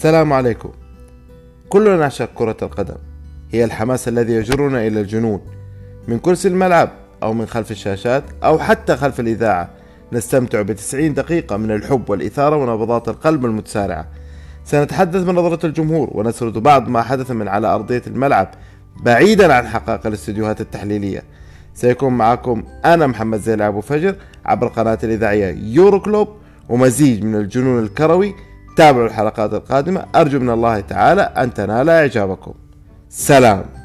السلام عليكم. كلنا نعشق كرة القدم. هي الحماس الذي يجرنا إلى الجنون. من كرسي الملعب أو من خلف الشاشات أو حتى خلف الإذاعة نستمتع بتسعين دقيقة من الحب والإثارة ونبضات القلب المتسارعة. سنتحدث من نظرة الجمهور ونسرد بعض ما حدث من على أرضية الملعب بعيدا عن حقائق الاستديوهات التحليلية. سيكون معكم أنا محمد زيل أبو فجر عبر القناة الإذاعية يورو كلوب ومزيج من الجنون الكروي تابعوا الحلقات القادمة. أرجو من الله تعالى أن تنال إعجابكم. سلام.